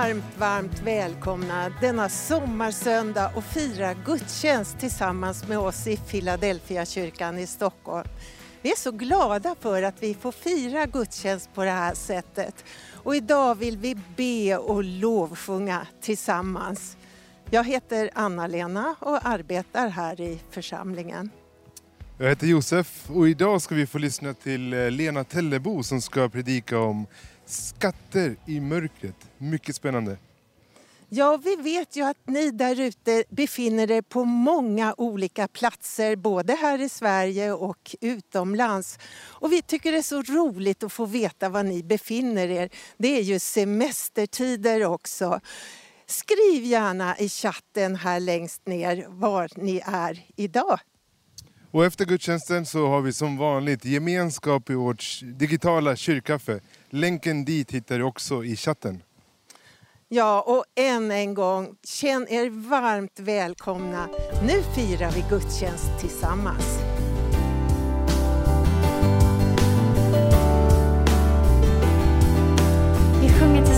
varmt, varmt välkomna denna sommarsöndag och fira gudstjänst tillsammans med oss i Philadelphia kyrkan i Stockholm. Vi är så glada för att vi får fira gudstjänst på det här sättet. Och idag vill vi be och lovsjunga tillsammans. Jag heter Anna-Lena och arbetar här i församlingen. Jag heter Josef och idag ska vi få lyssna till eh, Lena Tellebo som ska predika om skatter i mörkret. Mycket spännande. Ja, vi vet ju att ni där ute befinner er på många olika platser, både här i Sverige och utomlands. Och vi tycker det är så roligt att få veta var ni befinner er. Det är ju semestertider också. Skriv gärna i chatten här längst ner var ni är idag. Och efter gudstjänsten så har vi som vanligt gemenskap i vårt digitala kyrkkaffe. Länken dit hittar du också i chatten. Ja, och än en gång, känn er varmt välkomna. Nu firar vi gudstjänst tillsammans. Vi sjunger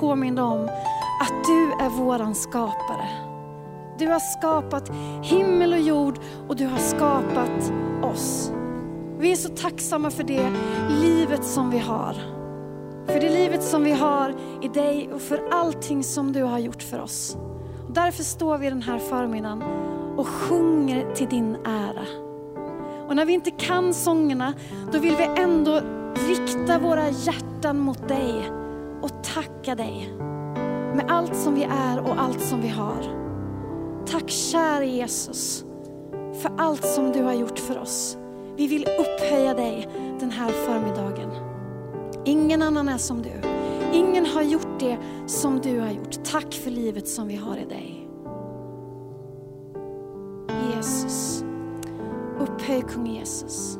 påminna om att du är våran skapare. Du har skapat himmel och jord och du har skapat oss. Vi är så tacksamma för det livet som vi har. För det livet som vi har i dig och för allting som du har gjort för oss. Och därför står vi den här förmiddagen och sjunger till din ära. Och när vi inte kan sångerna, då vill vi ändå rikta våra hjärtan mot dig och tacka dig med allt som vi är och allt som vi har. Tack kära Jesus för allt som du har gjort för oss. Vi vill upphöja dig den här förmiddagen. Ingen annan är som du. Ingen har gjort det som du har gjort. Tack för livet som vi har i dig. Jesus, upphöj kung Jesus.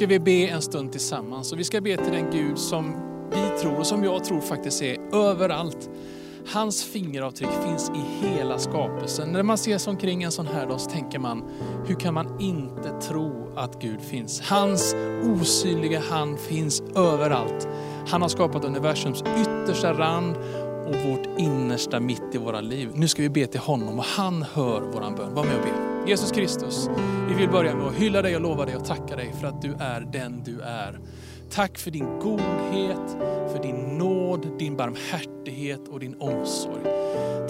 Ska vi be en stund tillsammans och vi ska be till den Gud som vi tror och som jag tror faktiskt är överallt. Hans fingeravtryck finns i hela skapelsen. När man ser sig omkring en sån här dag så tänker man, hur kan man inte tro att Gud finns? Hans osynliga hand finns överallt. Han har skapat universums yttersta rand och vårt innersta mitt i våra liv. Nu ska vi be till honom och han hör våran bön. Var med och be. Jesus Kristus, vi vill börja med att hylla dig och lova dig och tacka dig för att du är den du är. Tack för din godhet, för din nåd, din barmhärtighet och din omsorg.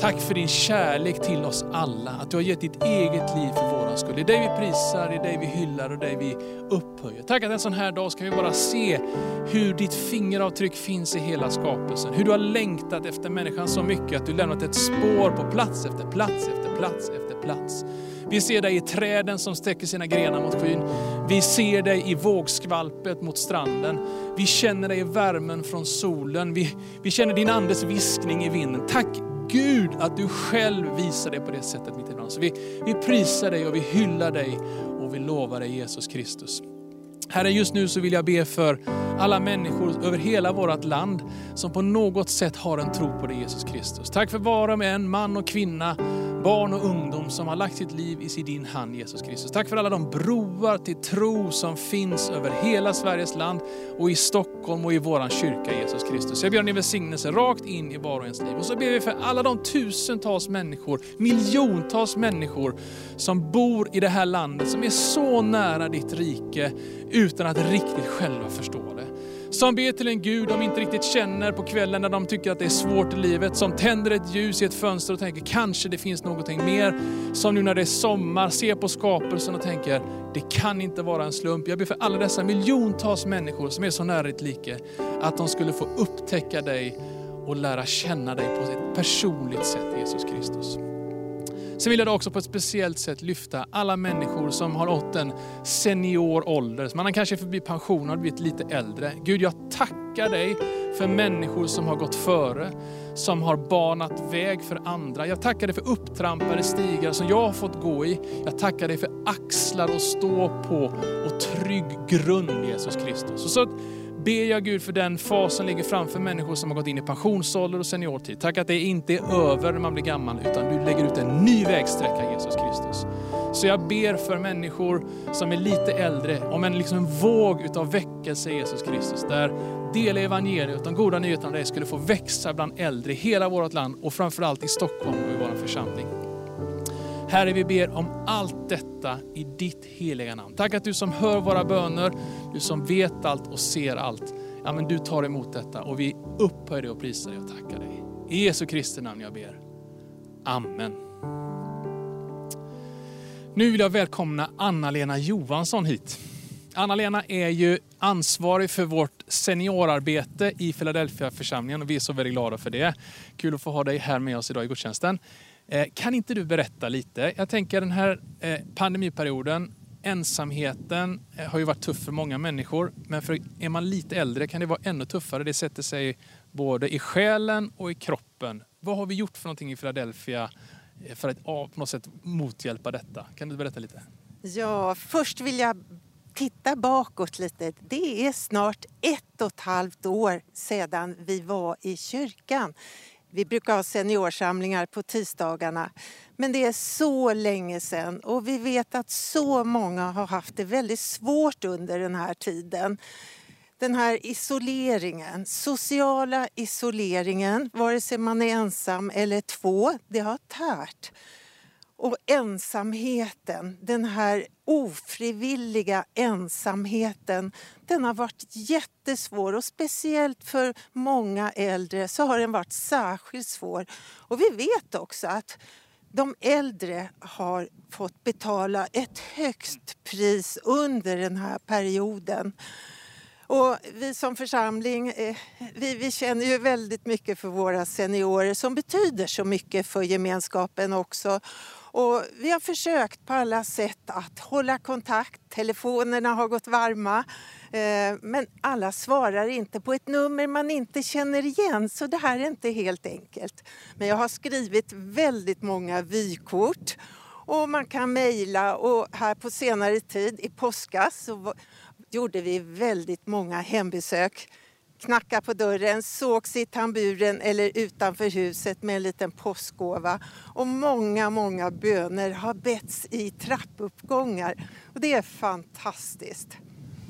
Tack för din kärlek till oss alla, att du har gett ditt eget liv för våran skull. Det är dig vi prisar, det är dig vi hyllar och det är dig vi upphöjer. Tack att en sån här dag ska vi bara se hur ditt fingeravtryck finns i hela skapelsen. Hur du har längtat efter människan så mycket att du lämnat ett spår på plats efter plats efter plats efter plats. Vi ser dig i träden som sträcker sina grenar mot skyn. Vi ser dig i vågskvalpet mot stranden. Vi känner dig i värmen från solen. Vi, vi känner din andes viskning i vinden. Tack Gud att du själv visar dig på det sättet mitt ibland. Så vi, vi prisar dig och vi hyllar dig och vi lovar dig Jesus Kristus. Herre, just nu så vill jag be för alla människor över hela vårt land som på något sätt har en tro på dig Jesus Kristus. Tack för var och en, man och kvinna, barn och ungdom som har lagt sitt liv i din hand Jesus Kristus. Tack för alla de broar till tro som finns över hela Sveriges land och i Stockholm och i våran kyrka Jesus Kristus. Jag ber om din välsignelse rakt in i var och ens liv. Och så ber vi för alla de tusentals människor, miljontals människor som bor i det här landet, som är så nära ditt rike utan att riktigt själva förstå det. Som ber till en Gud de inte riktigt känner på kvällen när de tycker att det är svårt i livet. Som tänder ett ljus i ett fönster och tänker kanske det finns någonting mer. Som nu när det är sommar ser på skapelsen och tänker det kan inte vara en slump. Jag ber för alla dessa miljontals människor som är så nära ditt like. Att de skulle få upptäcka dig och lära känna dig på ett personligt sätt Jesus Kristus. Sen vill jag då också på ett speciellt sätt lyfta alla människor som har nått en senior ålder. Man kanske är förbi pension och blivit lite äldre. Gud, jag tackar dig för människor som har gått före, som har banat väg för andra. Jag tackar dig för upptrampade stigar som jag har fått gå i. Jag tackar dig för axlar att stå på och trygg grund Jesus Kristus. Och så ber jag Gud för den fas som ligger framför människor som har gått in i pensionsålder och seniortid. Tack att det inte är över när man blir gammal, utan du lägger ut en ny vägsträcka Jesus Kristus. Så jag ber för människor som är lite äldre, om en liksom våg utav väckelse Jesus Kristus, där dela evangeliet, de goda nyheterna om dig skulle få växa bland äldre i hela vårt land och framförallt i Stockholm och i vår församling. Herre, vi ber om allt detta i ditt heliga namn. Tack att du som hör våra böner, du som vet allt och ser allt. Ja, men du tar emot detta och vi upphöjer dig och prisar dig och tackar dig. I Jesu Kristi namn jag ber. Amen. Nu vill jag välkomna Anna-Lena Johansson hit. Anna-Lena är ju ansvarig för vårt seniorarbete i Philadelphia församlingen och vi är så väldigt glada för det. Kul att få ha dig här med oss idag i gudstjänsten. Eh, kan inte du berätta lite? Jag tänker den här eh, pandemiperioden, ensamheten eh, har ju varit tuff för många människor. Men för är man lite äldre kan det vara ännu tuffare. Det sätter sig både i själen och i kroppen. Vad har vi gjort för någonting i Philadelphia för att på något sätt mothjälpa detta? Kan du berätta lite? Ja, först vill jag titta bakåt lite. Det är snart ett och ett halvt år sedan vi var i kyrkan. Vi brukar ha seniorsamlingar på tisdagarna. Men det är så länge sedan och vi vet att så många har haft det väldigt svårt under den här tiden. Den här isoleringen, sociala isoleringen, vare sig man är ensam eller två, det har tärt. Och ensamheten, den här ofrivilliga ensamheten, den har varit jättesvår och speciellt för många äldre så har den varit särskilt svår. Och vi vet också att de äldre har fått betala ett högst pris under den här perioden. Och vi som församling eh, vi, vi känner ju väldigt mycket för våra seniorer som betyder så mycket för gemenskapen också. Och vi har försökt på alla sätt att hålla kontakt. Telefonerna har gått varma. Eh, men alla svarar inte på ett nummer man inte känner igen, så det här är inte helt enkelt. Men jag har skrivit väldigt många vykort och man kan mejla och här på senare tid i påskas så gjorde vi väldigt många hembesök. Knacka på dörren, sågs i tamburen eller utanför huset med en liten påskgåva. Och många, många böner har betts i trappuppgångar. Och det är fantastiskt.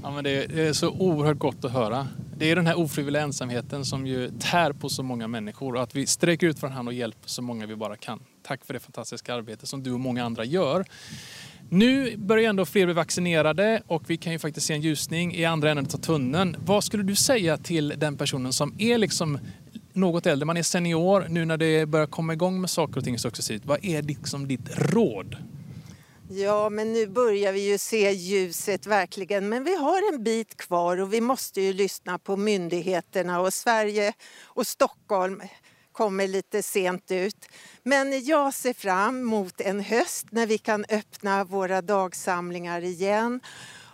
Ja, men det, är, så oerhört gott att höra. Det är den här ofrivilliga ensamheten som ju tär på så många människor och att vi sträcker ut från hand och hjälper så många vi bara kan. Tack för det fantastiska arbete som du och många andra gör. Nu börjar ändå fler bli vaccinerade och vi kan ju faktiskt se en ljusning i andra änden av tunneln. Vad skulle du säga till den personen som är liksom något äldre, man är senior, nu när det börjar komma igång med saker och ting successivt. Vad är liksom ditt råd? Ja, men nu börjar vi ju se ljuset verkligen. Men vi har en bit kvar och vi måste ju lyssna på myndigheterna och Sverige och Stockholm kommer lite sent ut. Men jag ser fram emot en höst när vi kan öppna våra dagsamlingar igen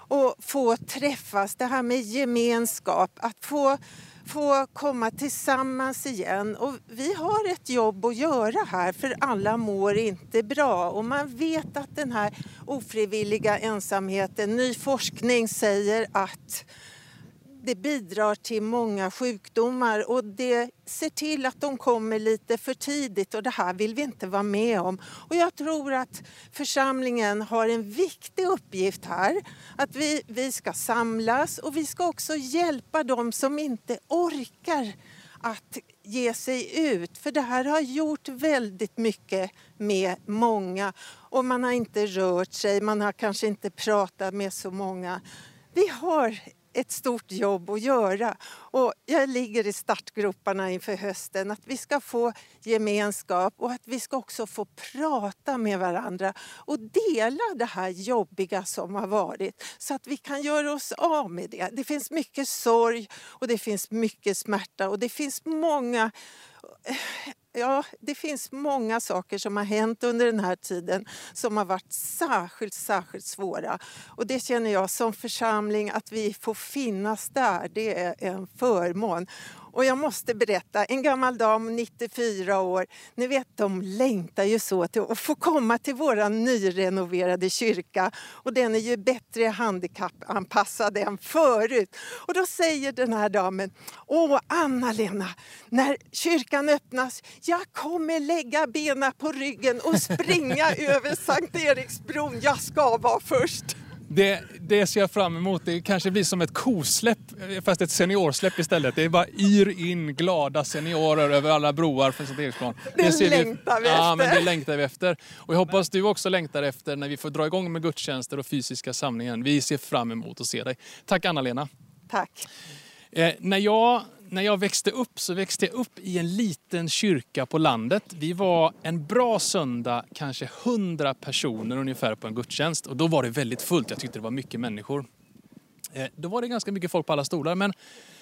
och få träffas, det här med gemenskap, att få få komma tillsammans igen. Och vi har ett jobb att göra här för alla mår inte bra. Och man vet att den här ofrivilliga ensamheten, ny forskning säger att det bidrar till många sjukdomar och det ser till att de kommer lite för tidigt och det här vill vi inte vara med om. Och jag tror att församlingen har en viktig uppgift här. Att vi, vi ska samlas och vi ska också hjälpa dem som inte orkar att ge sig ut. För det här har gjort väldigt mycket med många och man har inte rört sig, man har kanske inte pratat med så många. Vi har ett stort jobb att göra. Och jag ligger i startgroparna inför hösten att vi ska få gemenskap och att vi ska också få prata med varandra och dela det här jobbiga som har varit så att vi kan göra oss av med det. Det finns mycket sorg och det finns mycket smärta och det finns många Ja, det finns många saker som har hänt under den här tiden som har varit särskilt, särskilt svåra. Och det känner jag som församling att vi får finnas där, det är en förmån. Och jag måste berätta, en gammal dam, 94 år, ni vet de längtar ju så till att få komma till vår nyrenoverade kyrka. Och den är ju bättre handikappanpassad än förut. Och då säger den här damen, Åh Anna-Lena, när kyrkan öppnas, jag kommer lägga benen på ryggen och springa över Sankt Eriksbron, jag ska vara först. Det, det ser jag fram emot. Det kanske blir som ett kosläpp, fast ett seniorsläpp istället. Det är bara yr in glada seniorer över alla broar från Sankt Eriksplan. Det ser längtar vi Ja, efter. men det längtar vi efter. Och jag hoppas du också längtar efter när vi får dra igång med gudstjänster och fysiska samlingen. Vi ser fram emot att se dig. Tack Anna-Lena. Tack. Eh, när, jag, när jag växte upp så växte jag upp i en liten kyrka på landet. Vi var en bra söndag, kanske 100 personer ungefär på en gudstjänst. Och då var det väldigt fullt. Jag tyckte det var mycket människor. Eh, då var det ganska mycket folk på alla stolar. Men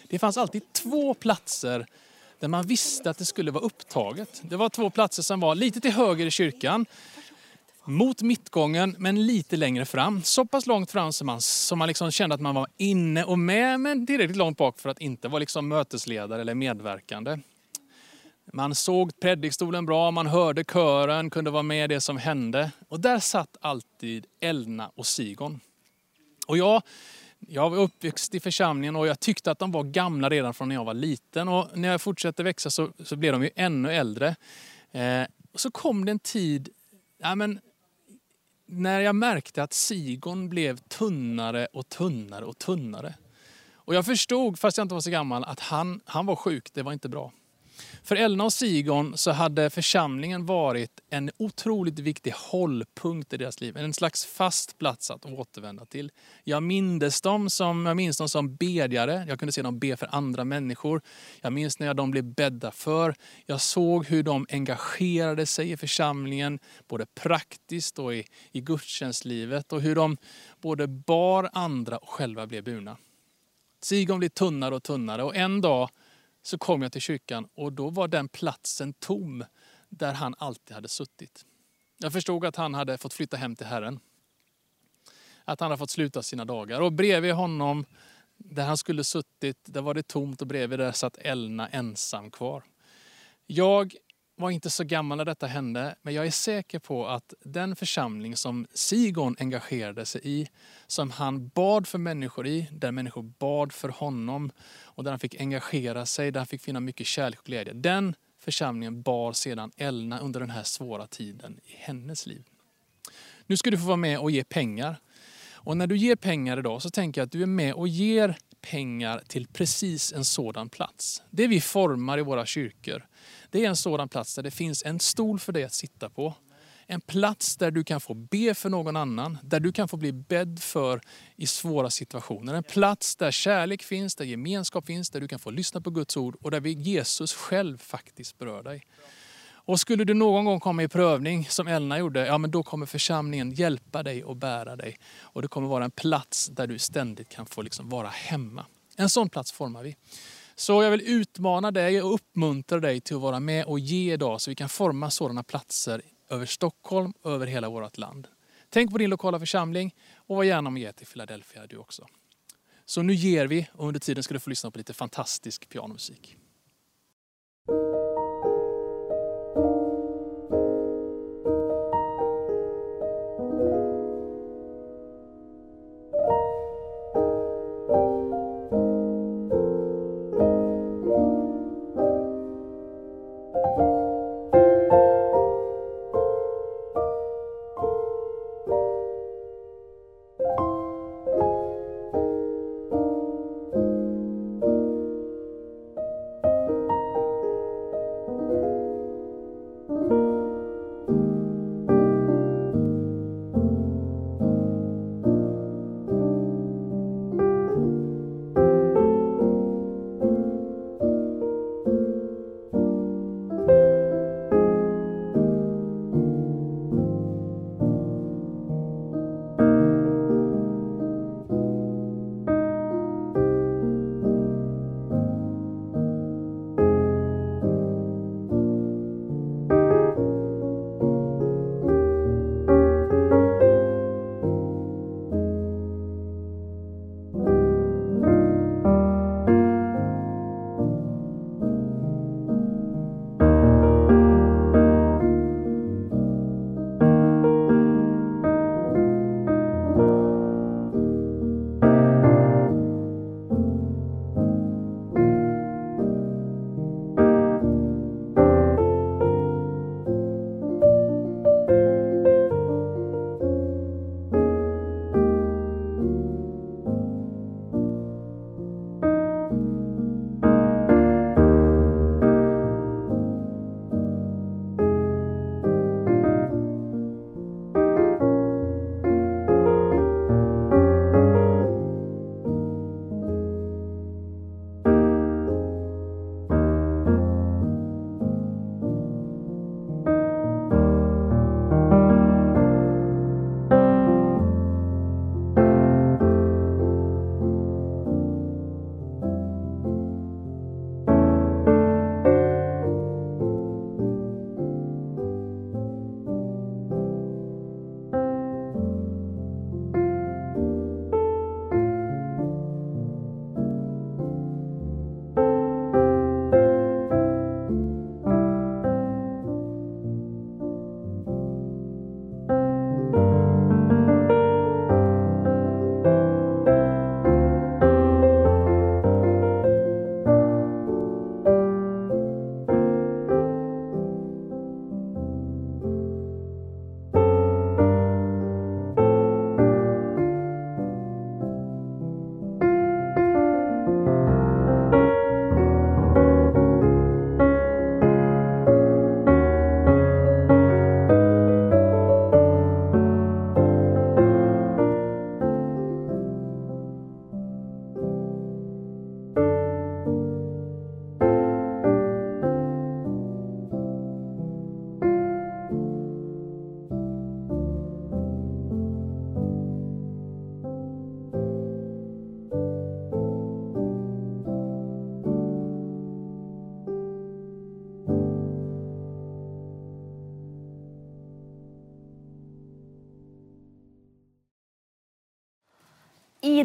det fanns alltid två platser där man visste att det skulle vara upptaget. Det var två platser som var lite till höger i kyrkan mot mittgången men lite längre fram. Så pass långt fram som man, som man liksom kände att man var inne och med men tillräckligt långt bak för att inte vara liksom mötesledare eller medverkande. Man såg predikstolen bra, man hörde kören, kunde vara med i det som hände. Och där satt alltid Elna och Sigon. Och jag, jag var uppväxt i församlingen och jag tyckte att de var gamla redan från när jag var liten. Och när jag fortsatte växa så, så blev de ju ännu äldre. Eh, och så kom det en tid, ja, men, när jag märkte att Sigon blev tunnare och tunnare och tunnare. Och jag förstod, fast jag inte var så gammal, att han, han var sjuk, det var inte bra. För Elna och Sigon så hade församlingen varit en otroligt viktig hållpunkt i deras liv. En slags fast plats att återvända till. Jag minns dem som, jag minns dem som bedjare. Jag kunde se dem be för andra människor. Jag minns när de blev bädda för. Jag såg hur de engagerade sig i församlingen, både praktiskt och i, i gudstjänstlivet. Och hur de både bar andra och själva blev burna. Sigon blev tunnare och tunnare och en dag så kom jag till kyrkan och då var den platsen tom där han alltid hade suttit. Jag förstod att han hade fått flytta hem till Herren. Att han hade fått sluta sina dagar. Och bredvid honom, där han skulle suttit, där var det tomt och bredvid där satt Elna ensam kvar. Jag var inte så gammal när detta hände, men jag är säker på att den församling som Sigon engagerade sig i, som han bad för människor i, där människor bad för honom och där han fick engagera sig, där han fick finna mycket kärlek och glädje. Den församlingen bar sedan Elna under den här svåra tiden i hennes liv. Nu ska du få vara med och ge pengar. Och när du ger pengar idag så tänker jag att du är med och ger pengar till precis en sådan plats. Det vi formar i våra kyrkor, det är en sådan plats där det finns en stol för dig att sitta på. En plats där du kan få be för någon annan, där du kan få bli bedd för i svåra situationer. En plats där kärlek finns, där gemenskap finns, där du kan få lyssna på Guds ord och där Jesus själv faktiskt berör dig. Och skulle du någon gång komma i prövning, som Elna gjorde, ja men då kommer församlingen hjälpa dig och bära dig. Och det kommer vara en plats där du ständigt kan få liksom vara hemma. En sån plats formar vi. Så jag vill utmana dig och uppmuntra dig till att vara med och ge idag så vi kan forma sådana platser över Stockholm och över hela vårt land. Tänk på din lokala församling och var gärna med till Philadelphia du också. Så nu ger vi och under tiden ska du få lyssna på lite fantastisk pianomusik.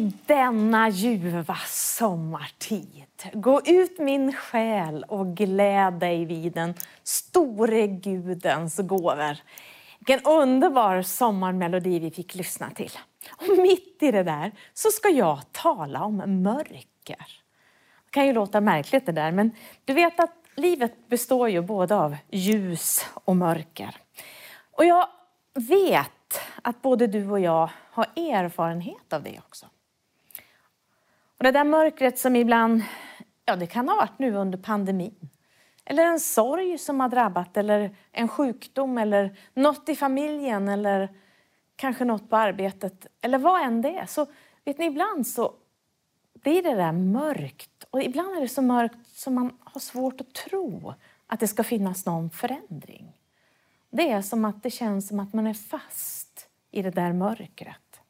I denna ljuva sommartid. Gå ut min själ och gläd dig vid den store Gudens gåvor. Vilken underbar sommarmelodi vi fick lyssna till. Och mitt i det där så ska jag tala om mörker. Det kan ju låta märkligt det där, men du vet att livet består ju både av ljus och mörker. Och jag vet att både du och jag har erfarenhet av det också. Och det där mörkret som ibland, ja det kan ha varit nu under pandemin. Eller en sorg som har drabbat, eller en sjukdom, eller något i familjen, eller kanske något på arbetet, eller vad än det är. Så vet ni, ibland så blir det där mörkt. Och ibland är det så mörkt som man har svårt att tro att det ska finnas någon förändring. Det är som att det känns som att man är fast i det där mörkret.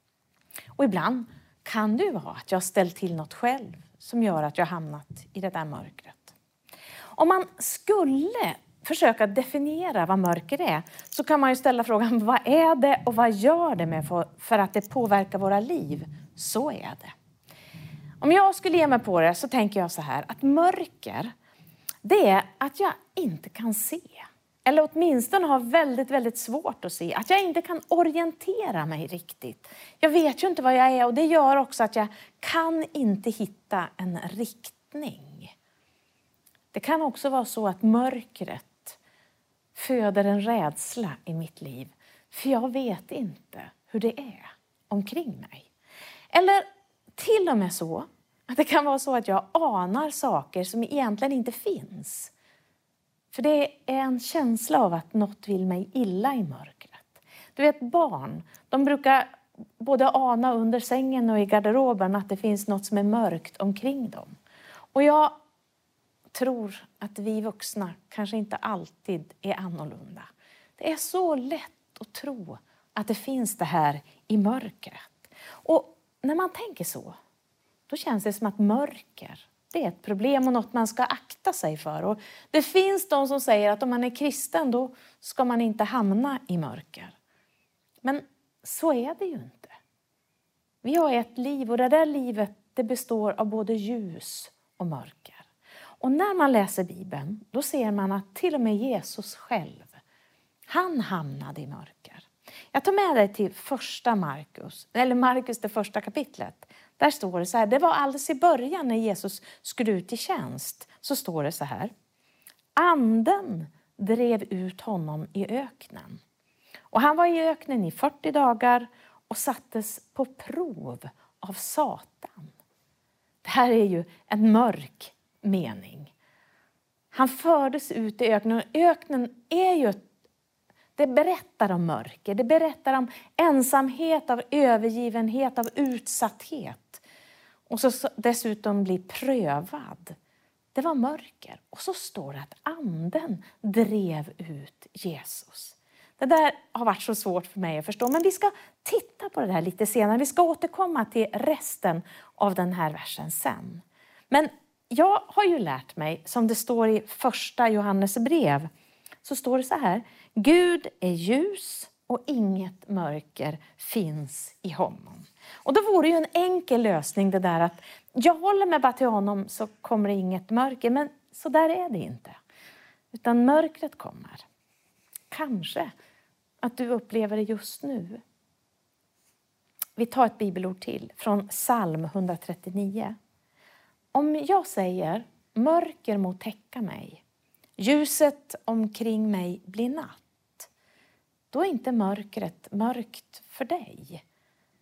Och ibland kan det ju vara att jag har ställt till något själv som gör att jag hamnat i det där mörkret. Om man skulle försöka definiera vad mörker är så kan man ju ställa frågan vad är det och vad gör det med för, för att det påverkar våra liv? Så är det. Om jag skulle ge mig på det så tänker jag så här att mörker det är att jag inte kan se. Eller åtminstone har väldigt, väldigt svårt att se. Att jag inte kan orientera mig riktigt. Jag vet ju inte vad jag är och det gör också att jag kan inte hitta en riktning. Det kan också vara så att mörkret föder en rädsla i mitt liv. För jag vet inte hur det är omkring mig. Eller till och med så att det kan vara så att jag anar saker som egentligen inte finns. För det är en känsla av att något vill mig illa i mörkret. Du vet barn, de brukar både ana under sängen och i garderoben att det finns något som är mörkt omkring dem. Och jag tror att vi vuxna kanske inte alltid är annorlunda. Det är så lätt att tro att det finns det här i mörkret. Och när man tänker så, då känns det som att mörker det är ett problem och något man ska akta sig för. Och det finns de som säger att om man är kristen då ska man inte hamna i mörker. Men så är det ju inte. Vi har ett liv och det där livet det består av både ljus och mörker. Och när man läser Bibeln då ser man att till och med Jesus själv, han hamnade i mörker. Jag tar med dig till första Markus, eller Markus det första kapitlet. Där står det så här, det var alldeles i början när Jesus skulle ut i tjänst, så står det så här. Anden drev ut honom i öknen. Och han var i öknen i 40 dagar och sattes på prov av Satan. Det här är ju en mörk mening. Han fördes ut i öknen. Öknen är ju det berättar om mörker, det berättar om ensamhet, av övergivenhet, av utsatthet. Och så dessutom bli prövad. Det var mörker. Och så står det att anden drev ut Jesus. Det där har varit så svårt för mig att förstå, men vi ska titta på det här lite senare. Vi ska återkomma till resten av den här versen sen. Men jag har ju lärt mig, som det står i första Johannes brev, så står det så här. Gud är ljus och inget mörker finns i honom. Och då vore ju en enkel lösning det där att jag håller mig bara till honom så kommer det inget mörker. Men så där är det inte. Utan mörkret kommer. Kanske att du upplever det just nu. Vi tar ett bibelord till från psalm 139. Om jag säger mörker må täcka mig, ljuset omkring mig blir natt då är inte mörkret mörkt för dig.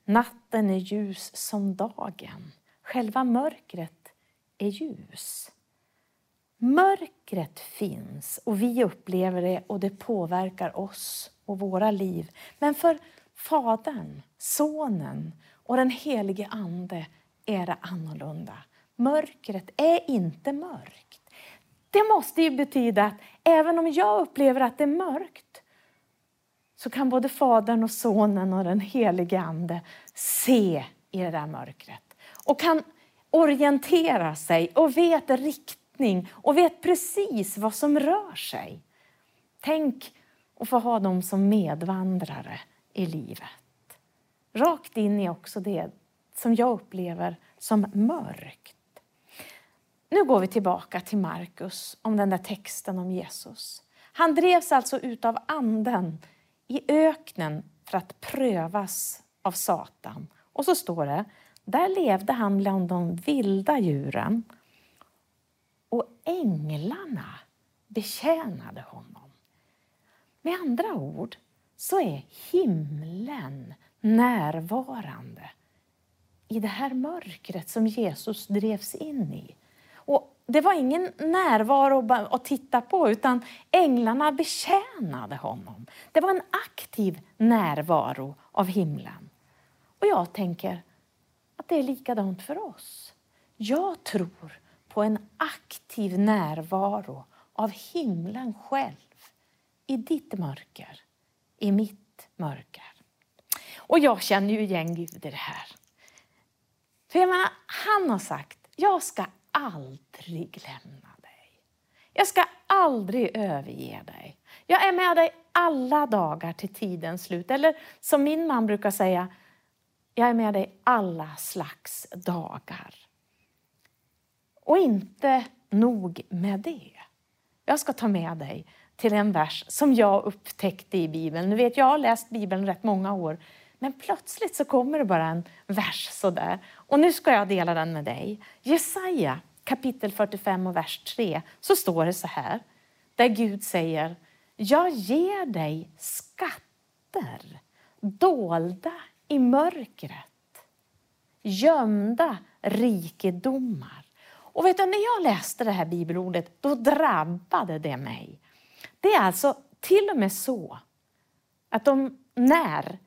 Natten är ljus som dagen. Själva mörkret är ljus. Mörkret finns och vi upplever det och det påverkar oss och våra liv. Men för Fadern, Sonen och den helige Ande är det annorlunda. Mörkret är inte mörkt. Det måste ju betyda att även om jag upplever att det är mörkt så kan både Fadern och Sonen och den helige Ande se i det där mörkret. Och kan orientera sig och vet riktning och vet precis vad som rör sig. Tänk att få ha dem som medvandrare i livet. Rakt in i också det som jag upplever som mörkt. Nu går vi tillbaka till Markus om den där texten om Jesus. Han drevs alltså ut av anden i öknen för att prövas av Satan. Och så står det, där levde han bland de vilda djuren och änglarna betjänade honom. Med andra ord så är himlen närvarande i det här mörkret som Jesus drevs in i. Det var ingen närvaro att titta på utan änglarna betjänade honom. Det var en aktiv närvaro av himlen. Och jag tänker att det är likadant för oss. Jag tror på en aktiv närvaro av himlen själv i ditt mörker, i mitt mörker. Och jag känner ju igen Gud i det här. För jag menar, han har sagt, jag ska aldrig lämna dig. Jag ska aldrig överge dig. Jag är med dig alla dagar till tidens slut. Eller som min man brukar säga, jag är med dig alla slags dagar. Och inte nog med det. Jag ska ta med dig till en vers som jag upptäckte i Bibeln. Nu vet jag har läst Bibeln rätt många år, men plötsligt så kommer det bara en vers sådär. Och nu ska jag dela den med dig. Jesaja kapitel 45 och vers 3 så står det så här, där Gud säger Jag ger dig skatter dolda i mörkret, gömda rikedomar. Och vet du, när jag läste det här bibelordet, då drabbade det mig. Det är alltså till och med så att de, när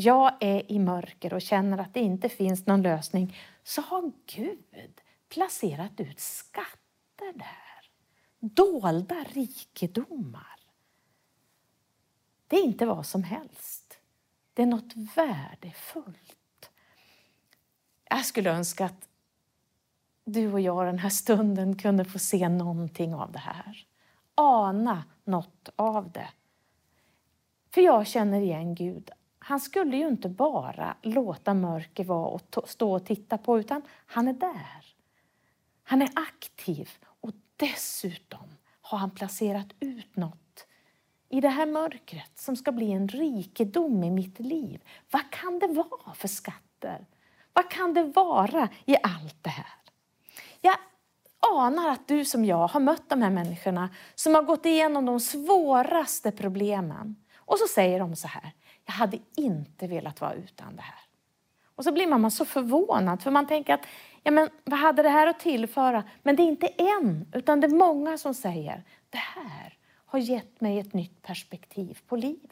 jag är i mörker och känner att det inte finns någon lösning, så har Gud placerat ut skatter där. Dolda rikedomar. Det är inte vad som helst. Det är något värdefullt. Jag skulle önska att du och jag den här stunden kunde få se någonting av det här. Ana något av det. För jag känner igen Gud. Han skulle ju inte bara låta mörker vara och stå och titta på, utan han är där. Han är aktiv och dessutom har han placerat ut något i det här mörkret som ska bli en rikedom i mitt liv. Vad kan det vara för skatter? Vad kan det vara i allt det här? Jag anar att du som jag har mött de här människorna som har gått igenom de svåraste problemen. Och så säger de så här, jag hade inte velat vara utan det här. Och så blir man så förvånad för man tänker att ja, men vad hade det här att tillföra? Men det är inte en, utan det är många som säger det här har gett mig ett nytt perspektiv på livet.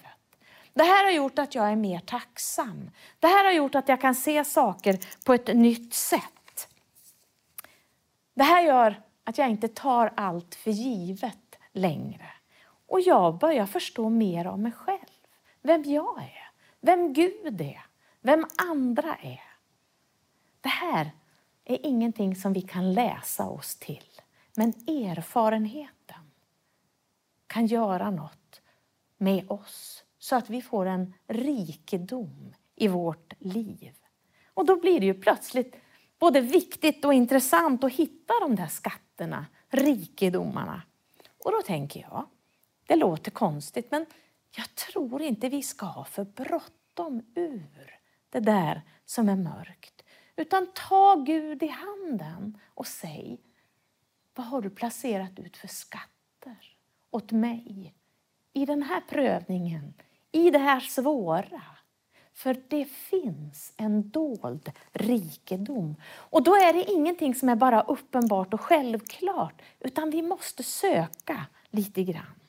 Det här har gjort att jag är mer tacksam. Det här har gjort att jag kan se saker på ett nytt sätt. Det här gör att jag inte tar allt för givet längre. Och jag börjar förstå mer av mig själv. Vem jag är, vem Gud är, vem andra är. Det här är ingenting som vi kan läsa oss till. Men erfarenheten kan göra något med oss så att vi får en rikedom i vårt liv. Och då blir det ju plötsligt både viktigt och intressant att hitta de där skatterna, rikedomarna. Och då tänker jag, det låter konstigt men jag tror inte vi ska ha för bråttom ur det där som är mörkt. Utan ta Gud i handen och säg, vad har du placerat ut för skatter åt mig i den här prövningen, i det här svåra? För det finns en dold rikedom. Och då är det ingenting som är bara uppenbart och självklart, utan vi måste söka lite grann.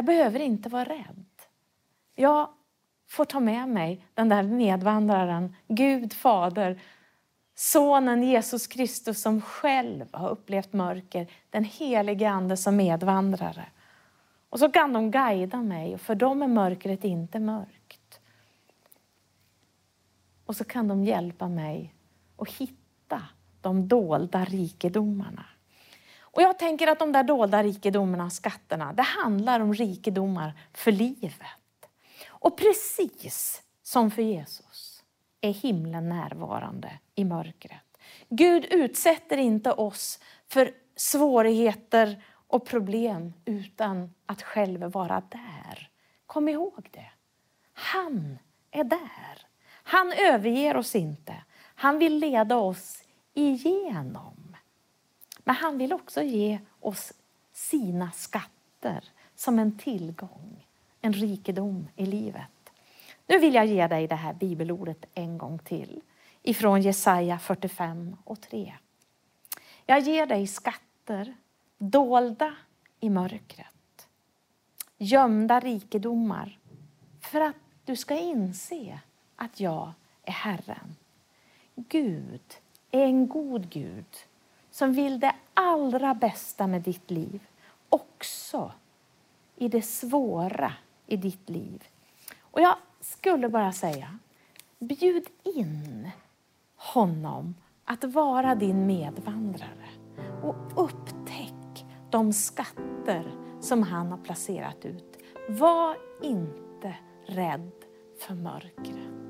Jag behöver inte vara rädd. Jag får ta med mig den där medvandraren, Gud Fader, Sonen Jesus Kristus som själv har upplevt mörker, den helige Ande som medvandrare. Och så kan de guida mig, för dem är mörkret inte mörkt. Och så kan de hjälpa mig att hitta de dolda rikedomarna. Och jag tänker att de där dolda rikedomarna, skatterna, det handlar om rikedomar för livet. Och precis som för Jesus är himlen närvarande i mörkret. Gud utsätter inte oss för svårigheter och problem utan att själv vara där. Kom ihåg det. Han är där. Han överger oss inte. Han vill leda oss igenom. Men han vill också ge oss sina skatter som en tillgång, en rikedom i livet. Nu vill jag ge dig det här bibelordet en gång till ifrån Jesaja 45 och 3. Jag ger dig skatter dolda i mörkret, gömda rikedomar för att du ska inse att jag är Herren. Gud är en god Gud som vill det allra bästa med ditt liv, också i det svåra i ditt liv. Och jag skulle bara säga, bjud in honom att vara din medvandrare och upptäck de skatter som han har placerat ut. Var inte rädd för mörkret.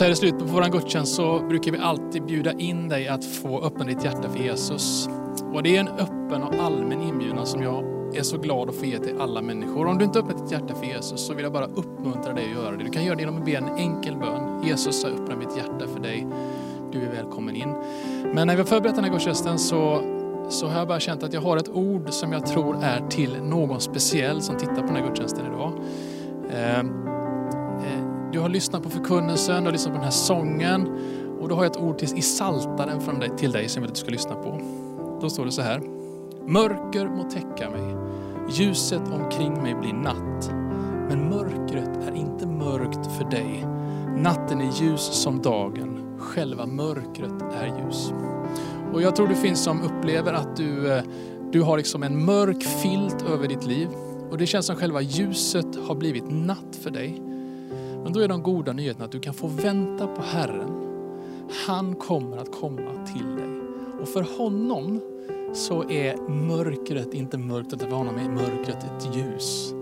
Så här i slutet på vår gudstjänst så brukar vi alltid bjuda in dig att få öppna ditt hjärta för Jesus. Och det är en öppen och allmän inbjudan som jag är så glad att få ge till alla människor. Om du inte öppnat ditt hjärta för Jesus så vill jag bara uppmuntra dig att göra det. Du kan göra det genom att be en enkel bön. Jesus har öppnat mitt hjärta för dig. Du är välkommen in. Men när vi har förberett den här gudstjänsten så, så har jag bara känt att jag har ett ord som jag tror är till någon speciell som tittar på den här gudstjänsten idag. Ehm, du har lyssnat på förkunnelsen, du har lyssnat på den här sången och då har jag ett ord till, i saltaren från dig, till dig som jag vill att du ska lyssna på. Då står det så här. Mörker må täcka mig, ljuset omkring mig blir natt. Men mörkret är inte mörkt för dig. Natten är ljus som dagen, själva mörkret är ljus. Och jag tror det finns som upplever att du, eh, du har liksom en mörk filt över ditt liv. Och det känns som själva ljuset har blivit natt för dig. Men då är de goda nyheterna att du kan få vänta på Herren. Han kommer att komma till dig. Och för honom så är mörkret inte mörkt, utan för honom är mörkret ett ljus.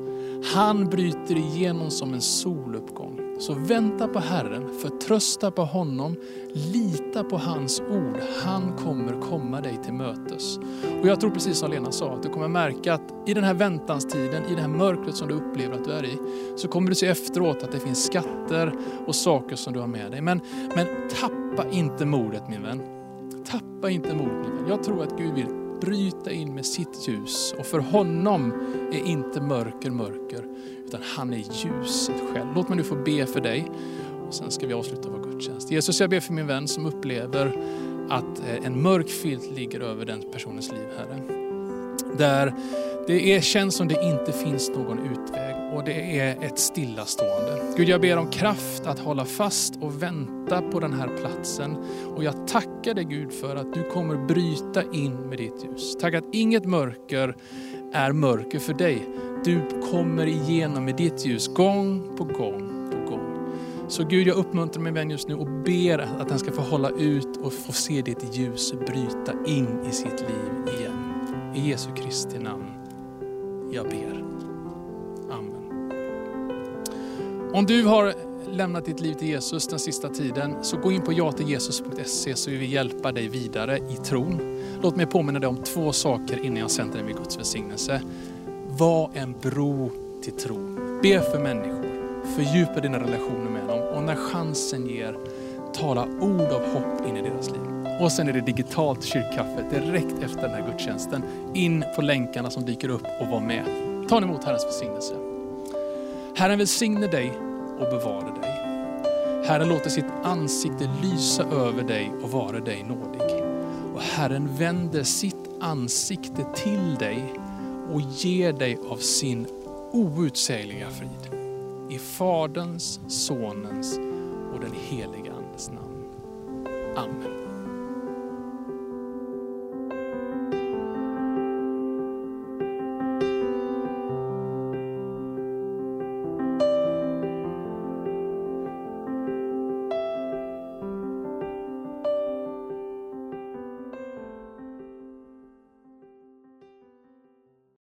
Han bryter igenom som en soluppgång. Så vänta på Herren, förtrösta på honom, lita på hans ord. Han kommer komma dig till mötes. Och jag tror precis som Lena sa, att du kommer märka att i den här väntanstiden, i det här mörkret som du upplever att du är i, så kommer du se efteråt att det finns skatter och saker som du har med dig. Men, men tappa inte modet min vän. Tappa inte modet min vän. Jag tror att Gud vill bryta in med sitt ljus och för honom är inte mörker mörker utan han är ljuset själv. Låt mig nu få be för dig och sen ska vi avsluta vår gudstjänst. Jesus jag ber för min vän som upplever att eh, en mörk filt ligger över den personens liv Herre. Där det är, känns som det inte finns någon utväg och det är ett stillastående. Gud jag ber om kraft att hålla fast och vänta på den här platsen. Och jag tackar dig Gud för att du kommer bryta in med ditt ljus. Tack att inget mörker är mörker för dig. Du kommer igenom med ditt ljus gång på gång på gång. Så Gud jag uppmuntrar min vän just nu och ber att han ska få hålla ut och få se ditt ljus bryta in i sitt liv igen. I Jesu Kristi namn jag ber. Om du har lämnat ditt liv till Jesus den sista tiden så gå in på jatill.jesus.se så vill vi hjälpa dig vidare i tron. Låt mig påminna dig om två saker innan jag sänder dig med Guds välsignelse. Var en bro till tro. Be för människor. Fördjupa dina relationer med dem och när chansen ger, tala ord av hopp in i deras liv. Och sen är det digitalt kyrkkaffe direkt efter den här gudstjänsten. In på länkarna som dyker upp och var med. Ta emot Herrens välsignelse. Herren välsigne dig och bevara dig. Herren låter sitt ansikte lysa över dig och vara dig nådig. Och Herren vänder sitt ansikte till dig och ger dig av sin outsägliga frid. I Faderns, Sonens och den Helige Andes namn. Amen.